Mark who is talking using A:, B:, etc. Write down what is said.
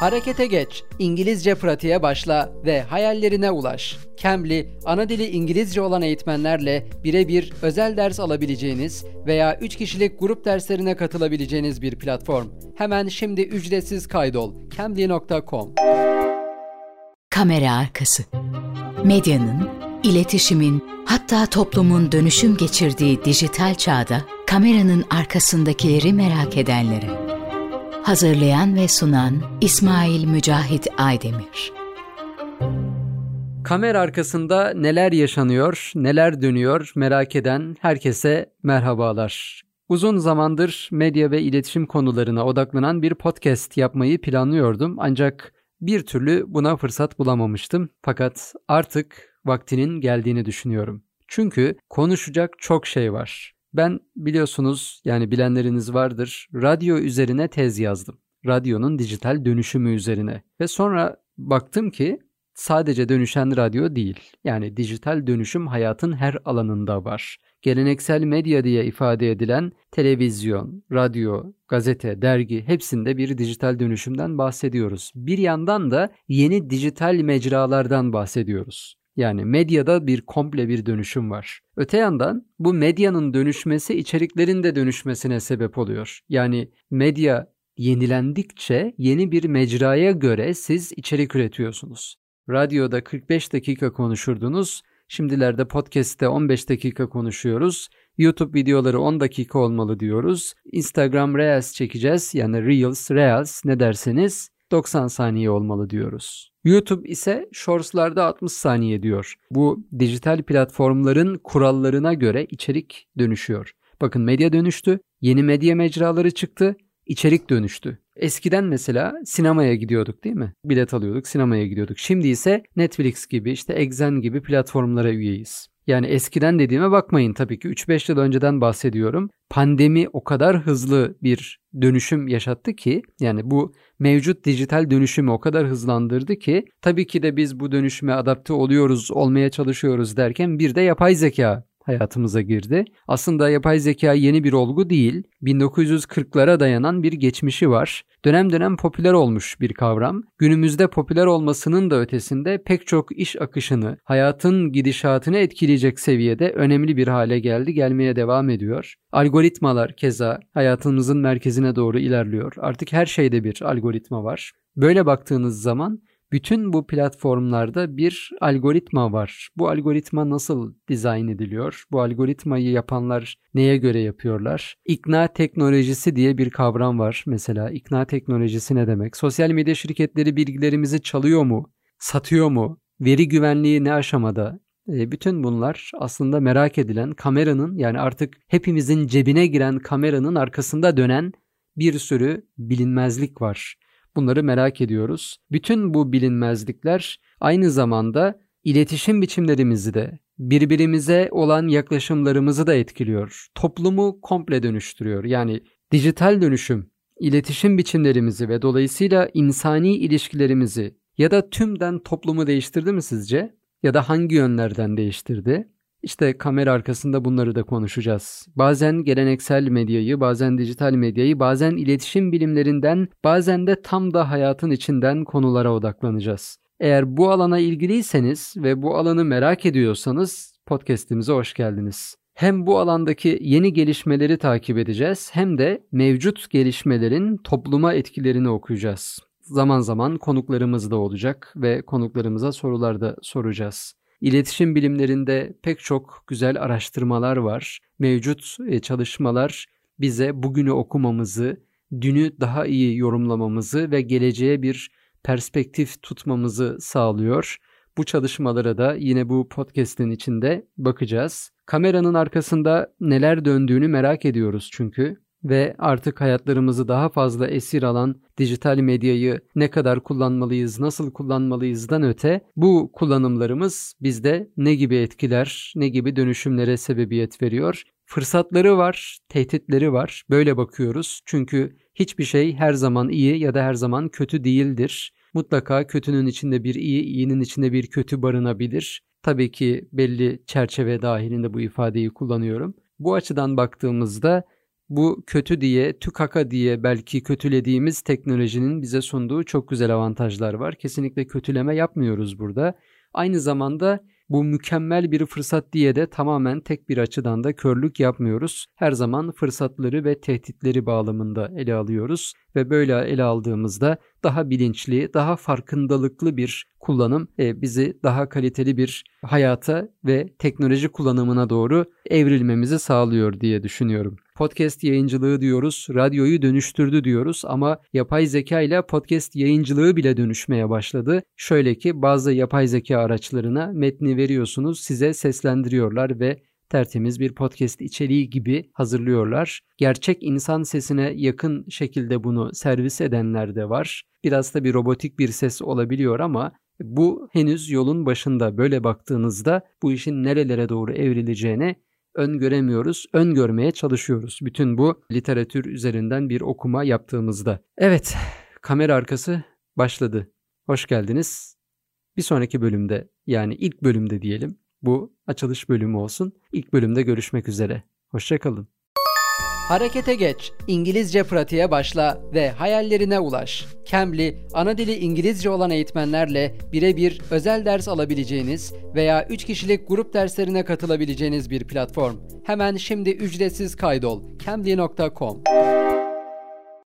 A: Harekete geç, İngilizce pratiğe başla ve hayallerine ulaş. Cambly, ana dili İngilizce olan eğitmenlerle birebir özel ders alabileceğiniz veya 3 kişilik grup derslerine katılabileceğiniz bir platform. Hemen şimdi ücretsiz kaydol. cambly.com
B: Kamera arkası. Medyanın, iletişimin, hatta toplumun dönüşüm geçirdiği dijital çağda kameranın arkasındakileri merak edenlere. Hazırlayan ve sunan İsmail Mücahit Aydemir.
A: Kamera arkasında neler yaşanıyor, neler dönüyor merak eden herkese merhabalar. Uzun zamandır medya ve iletişim konularına odaklanan bir podcast yapmayı planlıyordum ancak bir türlü buna fırsat bulamamıştım. Fakat artık vaktinin geldiğini düşünüyorum. Çünkü konuşacak çok şey var. Ben biliyorsunuz yani bilenleriniz vardır radyo üzerine tez yazdım. Radyonun dijital dönüşümü üzerine. Ve sonra baktım ki sadece dönüşen radyo değil. Yani dijital dönüşüm hayatın her alanında var. Geleneksel medya diye ifade edilen televizyon, radyo, gazete, dergi hepsinde bir dijital dönüşümden bahsediyoruz. Bir yandan da yeni dijital mecralardan bahsediyoruz. Yani medyada bir komple bir dönüşüm var. Öte yandan bu medyanın dönüşmesi içeriklerin de dönüşmesine sebep oluyor. Yani medya yenilendikçe yeni bir mecraya göre siz içerik üretiyorsunuz. Radyoda 45 dakika konuşurdunuz. Şimdilerde podcast'te 15 dakika konuşuyoruz. YouTube videoları 10 dakika olmalı diyoruz. Instagram Reels çekeceğiz. Yani Reels, Reels ne derseniz 90 saniye olmalı diyoruz. YouTube ise Shorts'larda 60 saniye diyor. Bu dijital platformların kurallarına göre içerik dönüşüyor. Bakın medya dönüştü, yeni medya mecraları çıktı, içerik dönüştü. Eskiden mesela sinemaya gidiyorduk değil mi? Bilet alıyorduk, sinemaya gidiyorduk. Şimdi ise Netflix gibi, işte Exen gibi platformlara üyeyiz. Yani eskiden dediğime bakmayın tabii ki 3-5 yıl önceden bahsediyorum. Pandemi o kadar hızlı bir dönüşüm yaşattı ki yani bu mevcut dijital dönüşümü o kadar hızlandırdı ki tabii ki de biz bu dönüşüme adapte oluyoruz, olmaya çalışıyoruz derken bir de yapay zeka hayatımıza girdi. Aslında yapay zeka yeni bir olgu değil, 1940'lara dayanan bir geçmişi var. Dönem dönem popüler olmuş bir kavram. Günümüzde popüler olmasının da ötesinde pek çok iş akışını, hayatın gidişatını etkileyecek seviyede önemli bir hale geldi, gelmeye devam ediyor. Algoritmalar keza hayatımızın merkezine doğru ilerliyor. Artık her şeyde bir algoritma var. Böyle baktığınız zaman bütün bu platformlarda bir algoritma var. Bu algoritma nasıl dizayn ediliyor? Bu algoritmayı yapanlar neye göre yapıyorlar? İkna teknolojisi diye bir kavram var mesela. İkna teknolojisi ne demek? Sosyal medya şirketleri bilgilerimizi çalıyor mu? Satıyor mu? Veri güvenliği ne aşamada? E, bütün bunlar aslında merak edilen kameranın yani artık hepimizin cebine giren kameranın arkasında dönen bir sürü bilinmezlik var. Bunları merak ediyoruz. Bütün bu bilinmezlikler aynı zamanda iletişim biçimlerimizi de, birbirimize olan yaklaşımlarımızı da etkiliyor. Toplumu komple dönüştürüyor. Yani dijital dönüşüm iletişim biçimlerimizi ve dolayısıyla insani ilişkilerimizi ya da tümden toplumu değiştirdi mi sizce? Ya da hangi yönlerden değiştirdi? İşte kamera arkasında bunları da konuşacağız. Bazen geleneksel medyayı, bazen dijital medyayı, bazen iletişim bilimlerinden, bazen de tam da hayatın içinden konulara odaklanacağız. Eğer bu alana ilgiliyseniz ve bu alanı merak ediyorsanız podcast'imize hoş geldiniz. Hem bu alandaki yeni gelişmeleri takip edeceğiz hem de mevcut gelişmelerin topluma etkilerini okuyacağız. Zaman zaman konuklarımız da olacak ve konuklarımıza sorular da soracağız. İletişim bilimlerinde pek çok güzel araştırmalar var. Mevcut e, çalışmalar bize bugünü okumamızı, dünü daha iyi yorumlamamızı ve geleceğe bir perspektif tutmamızı sağlıyor. Bu çalışmalara da yine bu podcast'in içinde bakacağız. Kameranın arkasında neler döndüğünü merak ediyoruz çünkü ve artık hayatlarımızı daha fazla esir alan dijital medyayı ne kadar kullanmalıyız, nasıl kullanmalıyızdan öte bu kullanımlarımız bizde ne gibi etkiler, ne gibi dönüşümlere sebebiyet veriyor? Fırsatları var, tehditleri var. Böyle bakıyoruz. Çünkü hiçbir şey her zaman iyi ya da her zaman kötü değildir. Mutlaka kötünün içinde bir iyi, iyinin içinde bir kötü barınabilir. Tabii ki belli çerçeve dahilinde bu ifadeyi kullanıyorum. Bu açıdan baktığımızda bu kötü diye, tükaka diye belki kötülediğimiz teknolojinin bize sunduğu çok güzel avantajlar var. Kesinlikle kötüleme yapmıyoruz burada. Aynı zamanda bu mükemmel bir fırsat diye de tamamen tek bir açıdan da körlük yapmıyoruz. Her zaman fırsatları ve tehditleri bağlamında ele alıyoruz ve böyle ele aldığımızda daha bilinçli, daha farkındalıklı bir kullanım e, bizi daha kaliteli bir hayata ve teknoloji kullanımına doğru evrilmemizi sağlıyor diye düşünüyorum. Podcast yayıncılığı diyoruz, radyoyu dönüştürdü diyoruz ama yapay zeka ile podcast yayıncılığı bile dönüşmeye başladı. Şöyle ki bazı yapay zeka araçlarına metni veriyorsunuz, size seslendiriyorlar ve tertemiz bir podcast içeriği gibi hazırlıyorlar. Gerçek insan sesine yakın şekilde bunu servis edenler de var. Biraz da bir robotik bir ses olabiliyor ama bu henüz yolun başında böyle baktığınızda bu işin nerelere doğru evrileceğini öngöremiyoruz, öngörmeye çalışıyoruz. Bütün bu literatür üzerinden bir okuma yaptığımızda. Evet, kamera arkası başladı. Hoş geldiniz. Bir sonraki bölümde yani ilk bölümde diyelim bu açılış bölümü olsun. İlk bölümde görüşmek üzere. Hoşçakalın. Harekete geç, İngilizce pratiğe başla ve hayallerine ulaş. Cambly, ana dili İngilizce olan eğitmenlerle birebir özel ders alabileceğiniz veya 3 kişilik grup derslerine katılabileceğiniz bir platform. Hemen şimdi ücretsiz kaydol. cambly.com